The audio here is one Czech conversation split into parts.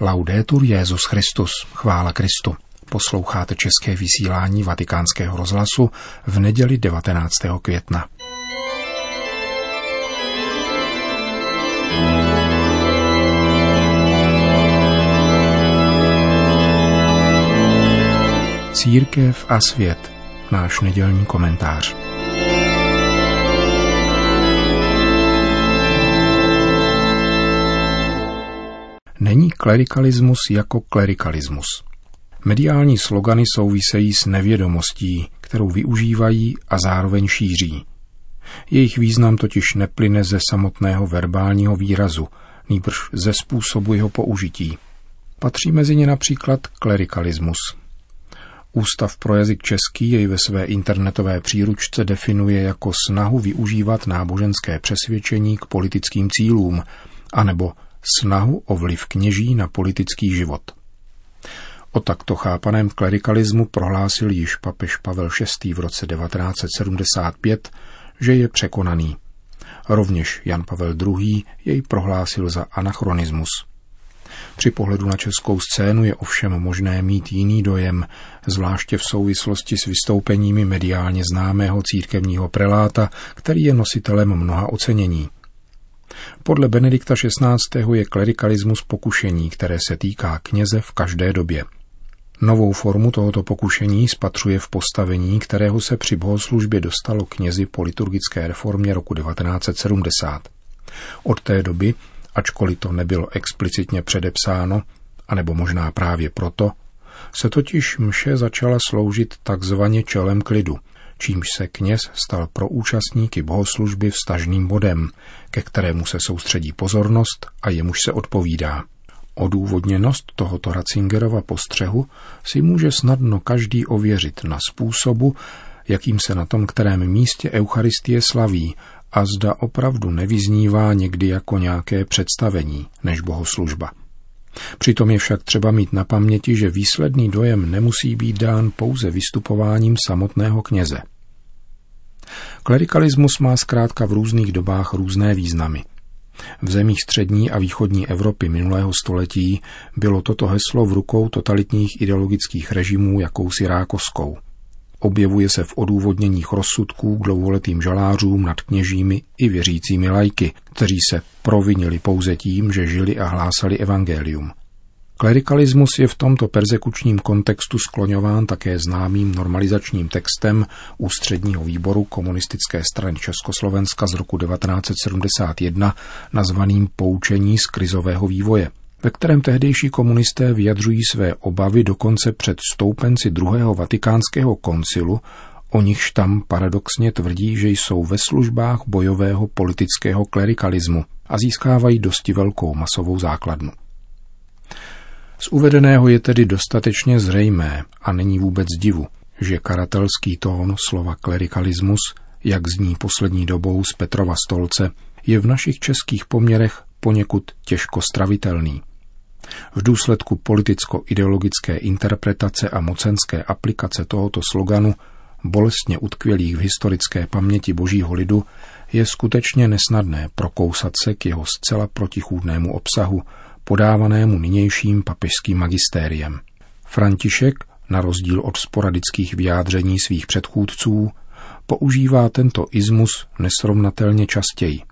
Laudetur Jezus Christus, chvála Kristu. Posloucháte české vysílání Vatikánského rozhlasu v neděli 19. května. Církev a svět. Náš nedělní komentář. Není klerikalismus jako klerikalismus. Mediální slogany souvisejí s nevědomostí, kterou využívají a zároveň šíří. Jejich význam totiž neplyne ze samotného verbálního výrazu, nýbrž ze způsobu jeho použití. Patří mezi ně například klerikalismus. Ústav pro jazyk český jej ve své internetové příručce definuje jako snahu využívat náboženské přesvědčení k politickým cílům, anebo snahu o vliv kněží na politický život. O takto chápaném klerikalismu prohlásil již papež Pavel VI. v roce 1975, že je překonaný. Rovněž Jan Pavel II. jej prohlásil za anachronismus. Při pohledu na českou scénu je ovšem možné mít jiný dojem, zvláště v souvislosti s vystoupeními mediálně známého církevního preláta, který je nositelem mnoha ocenění. Podle Benedikta XVI. je klerikalismus pokušení, které se týká kněze v každé době. Novou formu tohoto pokušení spatřuje v postavení, kterého se při bohoslužbě dostalo knězi po liturgické reformě roku 1970. Od té doby, ačkoliv to nebylo explicitně předepsáno, anebo možná právě proto, se totiž mše začala sloužit takzvaně čelem klidu, čímž se kněz stal pro účastníky bohoslužby vstažným bodem, ke kterému se soustředí pozornost a jemuž se odpovídá. Odůvodněnost tohoto Ratzingerova postřehu si může snadno každý ověřit na způsobu, jakým se na tom kterém místě Eucharistie slaví a zda opravdu nevyznívá někdy jako nějaké představení než bohoslužba. Přitom je však třeba mít na paměti, že výsledný dojem nemusí být dán pouze vystupováním samotného kněze. Klerikalismus má zkrátka v různých dobách různé významy. V zemích střední a východní Evropy minulého století bylo toto heslo v rukou totalitních ideologických režimů jakousi rákoskou. Objevuje se v odůvodněních rozsudků k dlouholetým žalářům nad kněžími i věřícími lajky, kteří se provinili pouze tím, že žili a hlásali evangelium. Klerikalismus je v tomto persekučním kontextu skloňován také známým normalizačním textem Ústředního výboru komunistické strany Československa z roku 1971 nazvaným Poučení z krizového vývoje, ve kterém tehdejší komunisté vyjadřují své obavy dokonce před stoupenci druhého vatikánského koncilu, o nichž tam paradoxně tvrdí, že jsou ve službách bojového politického klerikalismu a získávají dosti velkou masovou základnu. Z uvedeného je tedy dostatečně zřejmé a není vůbec divu, že karatelský tón slova klerikalismus, jak zní poslední dobou z Petrova stolce, je v našich českých poměrech poněkud těžko stravitelný. V důsledku politicko-ideologické interpretace a mocenské aplikace tohoto sloganu, bolestně utkvělých v historické paměti božího lidu, je skutečně nesnadné prokousat se k jeho zcela protichůdnému obsahu, podávanému nynějším papežským magistériem. František, na rozdíl od sporadických vyjádření svých předchůdců, používá tento izmus nesrovnatelně častěji.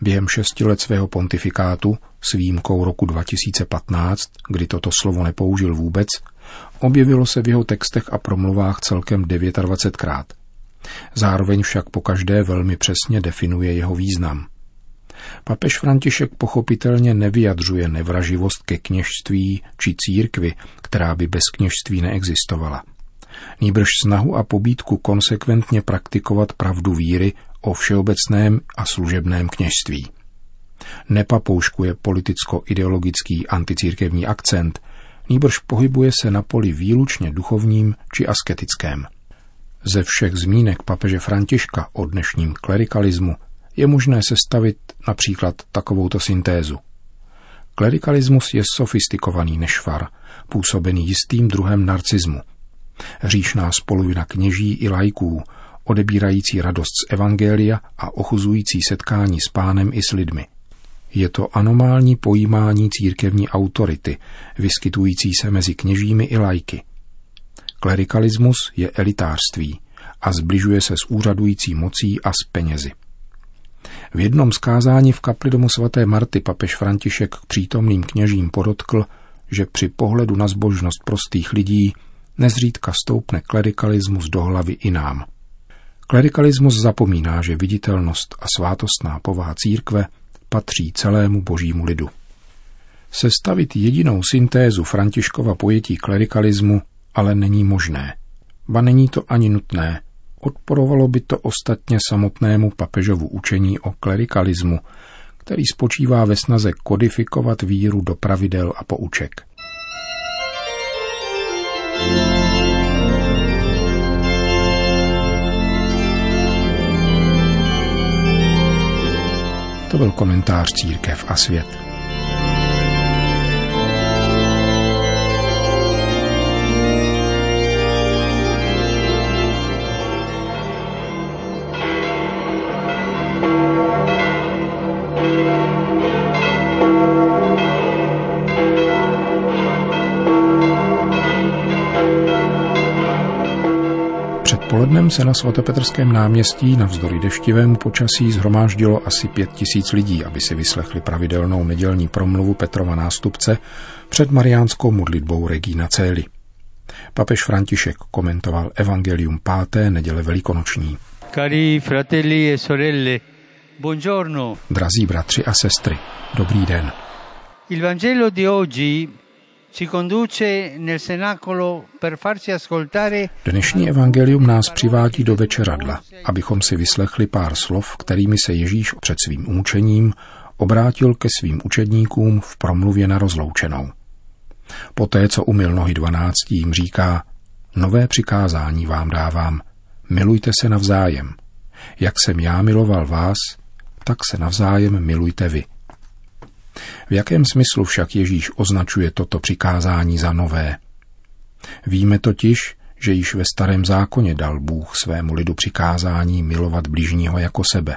Během šesti let svého pontifikátu, s výjimkou roku 2015, kdy toto slovo nepoužil vůbec, objevilo se v jeho textech a promluvách celkem 29krát. Zároveň však po každé velmi přesně definuje jeho význam – Papež František pochopitelně nevyjadřuje nevraživost ke kněžství či církvi, která by bez kněžství neexistovala. Nýbrž snahu a pobídku konsekventně praktikovat pravdu víry o všeobecném a služebném kněžství. Nepapouškuje politicko-ideologický anticírkevní akcent, nýbrž pohybuje se na poli výlučně duchovním či asketickém. Ze všech zmínek papeže Františka o dnešním klerikalismu je možné sestavit například takovouto syntézu. Klerikalismus je sofistikovaný nešvar, působený jistým druhem narcismu. Hříšná spoluvina kněží i lajků, odebírající radost z evangelia a ochuzující setkání s pánem i s lidmi. Je to anomální pojímání církevní autority, vyskytující se mezi kněžími i lajky. Klerikalismus je elitářství a zbližuje se s úřadující mocí a s penězi. V jednom zkázání v kapli domu svaté Marty papež František k přítomným kněžím podotkl, že při pohledu na zbožnost prostých lidí nezřídka stoupne klerikalismus do hlavy i nám. Klerikalismus zapomíná, že viditelnost a svátostná povaha církve patří celému božímu lidu. Sestavit jedinou syntézu Františkova pojetí klerikalismu ale není možné. Ba není to ani nutné. Odporovalo by to ostatně samotnému papežovu učení o klerikalismu, který spočívá ve snaze kodifikovat víru do pravidel a pouček. To byl komentář Církev a svět. Se na svatopetrském náměstí navzdory deštivému počasí zhromáždilo asi pět tisíc lidí, aby si vyslechli pravidelnou nedělní promluvu Petrova nástupce před mariánskou modlitbou Regina Cély. Papež František komentoval Evangelium páté neděle velikonoční. Cari fratelli e sorelle, buongiorno. Drazí bratři a sestry, dobrý den. Il Vangelo di oggi Dnešní evangelium nás přivádí do večeradla, abychom si vyslechli pár slov, kterými se Ježíš před svým umučením obrátil ke svým učedníkům v promluvě na rozloučenou. Poté, co umil nohy dvanáctím, říká, nové přikázání vám dávám, milujte se navzájem. Jak jsem já miloval vás, tak se navzájem milujte vy. V jakém smyslu však Ježíš označuje toto přikázání za nové? Víme totiž, že již ve starém zákoně dal Bůh svému lidu přikázání milovat bližního jako sebe.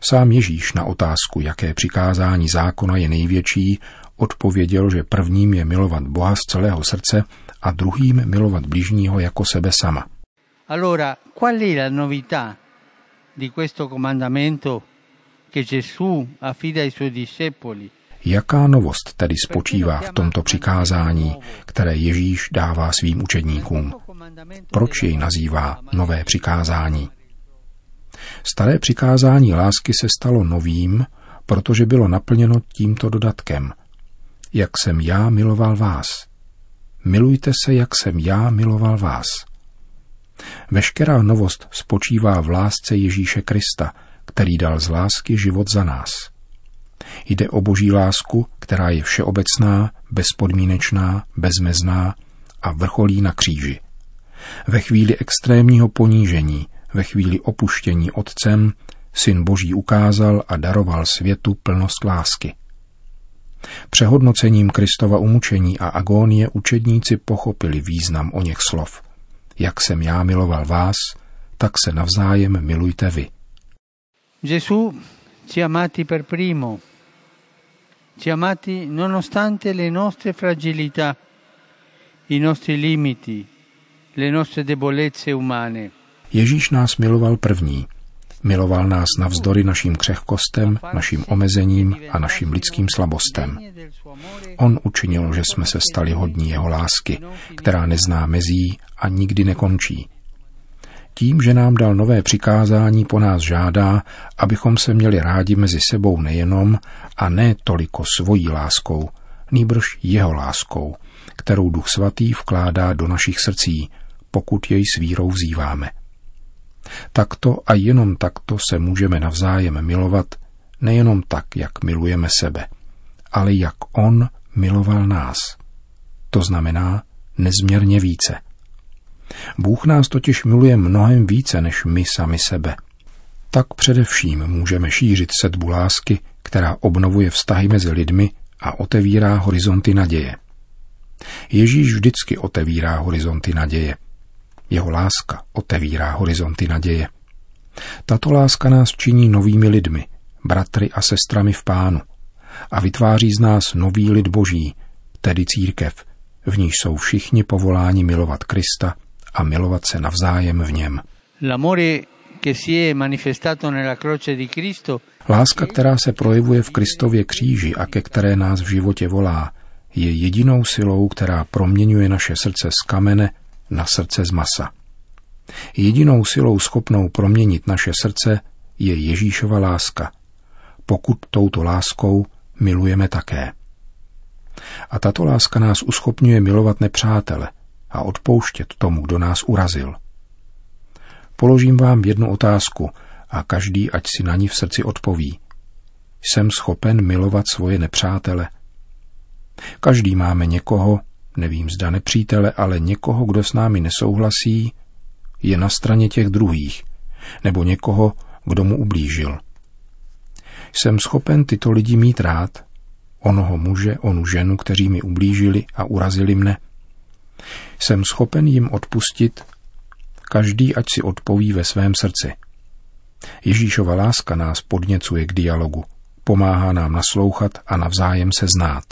Sám Ježíš na otázku, jaké přikázání zákona je největší, odpověděl, že prvním je milovat Boha z celého srdce a druhým milovat bližního jako sebe sama. Allora, qual è la novità di questo comandamento Jaká novost tedy spočívá v tomto přikázání, které Ježíš dává svým učedníkům? Proč jej nazývá nové přikázání? Staré přikázání lásky se stalo novým, protože bylo naplněno tímto dodatkem. Jak jsem já miloval vás. Milujte se, jak jsem já miloval vás. Veškerá novost spočívá v lásce Ježíše Krista – který dal z lásky život za nás. Jde o boží lásku, která je všeobecná, bezpodmínečná, bezmezná a vrcholí na kříži. Ve chvíli extrémního ponížení, ve chvíli opuštění otcem, syn boží ukázal a daroval světu plnost lásky. Přehodnocením Kristova umučení a agónie učedníci pochopili význam o něch slov. Jak jsem já miloval vás, tak se navzájem milujte vy. Gesù ci ha amati per primo, ci ha amati nonostante le nostre fragilità, i nostri limiti, le nostre debolezze umane. Ježíš nás miloval první. Miloval nás navzdory našim křehkostem, našim omezením a našim lidským slabostem. On učinil, že jsme se stali hodní jeho lásky, která nezná mezí a nikdy nekončí. Tím, že nám dal nové přikázání, po nás žádá, abychom se měli rádi mezi sebou nejenom a ne toliko svojí láskou, nýbrž jeho láskou, kterou Duch Svatý vkládá do našich srdcí, pokud jej s vírou vzýváme. Takto a jenom takto se můžeme navzájem milovat, nejenom tak, jak milujeme sebe, ale jak On miloval nás. To znamená nezměrně více. Bůh nás totiž miluje mnohem více než my sami sebe. Tak především můžeme šířit sedbu lásky, která obnovuje vztahy mezi lidmi a otevírá horizonty naděje. Ježíš vždycky otevírá horizonty naděje. Jeho láska otevírá horizonty naděje. Tato láska nás činí novými lidmi, bratry a sestrami v pánu a vytváří z nás nový lid boží, tedy církev, v níž jsou všichni povoláni milovat Krista a milovat se navzájem v něm. Láska, která se projevuje v Kristově kříži a ke které nás v životě volá, je jedinou silou, která proměňuje naše srdce z kamene na srdce z masa. Jedinou silou schopnou proměnit naše srdce je Ježíšova láska, pokud touto láskou milujeme také. A tato láska nás uschopňuje milovat nepřátele a odpouštět tomu, kdo nás urazil. Položím vám jednu otázku a každý, ať si na ní v srdci odpoví. Jsem schopen milovat svoje nepřátele? Každý máme někoho, nevím zda nepřítele, ale někoho, kdo s námi nesouhlasí, je na straně těch druhých, nebo někoho, kdo mu ublížil. Jsem schopen tyto lidi mít rád, onoho muže, onu ženu, kteří mi ublížili a urazili mne. Jsem schopen jim odpustit, každý ať si odpoví ve svém srdci. Ježíšova láska nás podněcuje k dialogu, pomáhá nám naslouchat a navzájem se znát.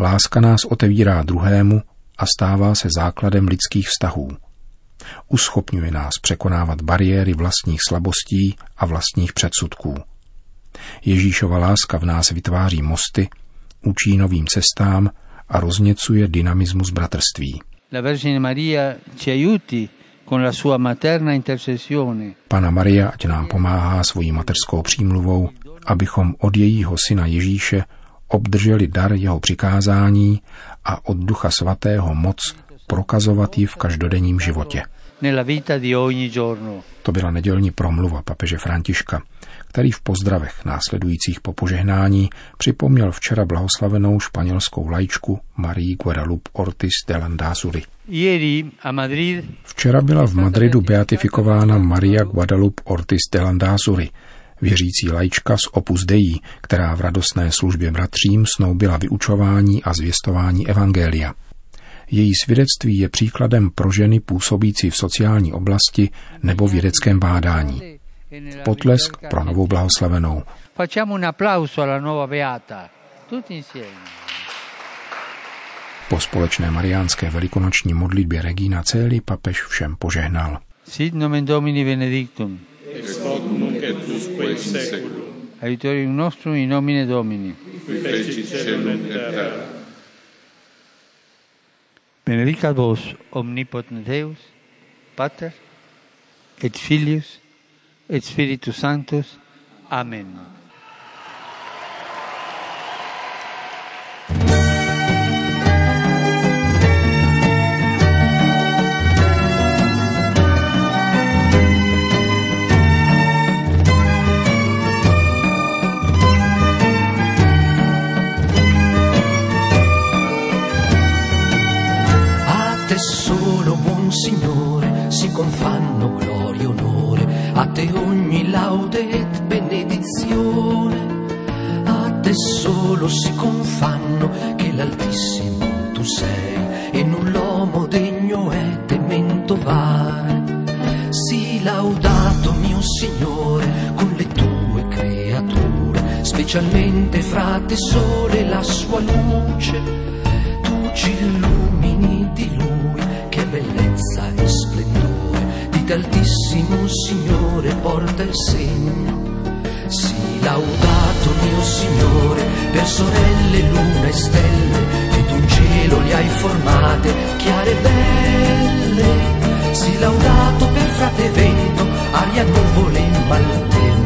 Láska nás otevírá druhému a stává se základem lidských vztahů. Uschopňuje nás překonávat bariéry vlastních slabostí a vlastních předsudků. Ježíšova láska v nás vytváří mosty, učí novým cestám a rozněcuje dynamismus bratrství. La Vergine Maria ci aiuti con la sua materna intercessione. Pana Maria ať nám pomáhá svojí materskou přímluvou, abychom od jejího syna Ježíše obdrželi dar jeho přikázání a od Ducha Svatého moc prokazovat ji v každodenním životě. To byla nedělní promluva papeže Františka, který v pozdravech následujících po požehnání připomněl včera blahoslavenou španělskou lajčku Marii Guadalupe Ortiz de Landázuri. Včera byla v Madridu beatifikována Maria Guadalupe Ortiz de Landázuri, věřící lajčka z Opus Dei, která v radostné službě bratřím snoubila vyučování a zvěstování evangelia. Její svědectví je příkladem pro ženy působící v sociální oblasti nebo vědeckém bádání. Potlesk pro novou blahoslavenou. Po společné mariánské velikonoční modlitbě Regina Celi papež všem požehnal. Sit nomen Domini benedictum. Ex hoc nunc et usque in seculum. Aiutorium nostrum in nomine Domini. Qui feci celum et terra. Benedicat vos omnipotens Deus, Pater et Filius et Spiritus Sanctus. Amen. Te solo, buon Signore, si confanno gloria e onore, a te ogni laude et benedizione. A te solo si confanno che l'Altissimo tu sei e null'uomo degno è temento vai. Si laudato mio Signore con le tue creature, specialmente fra te sole la sua luce. Tu ci illumini di luce splendore di d'altissimo Signore porta il segno. Sii laudato mio Signore per sorelle, luna e stelle, che tu cielo li hai formate, chiare e belle. Sii laudato per frate vento, aria, nuvole e maltempo,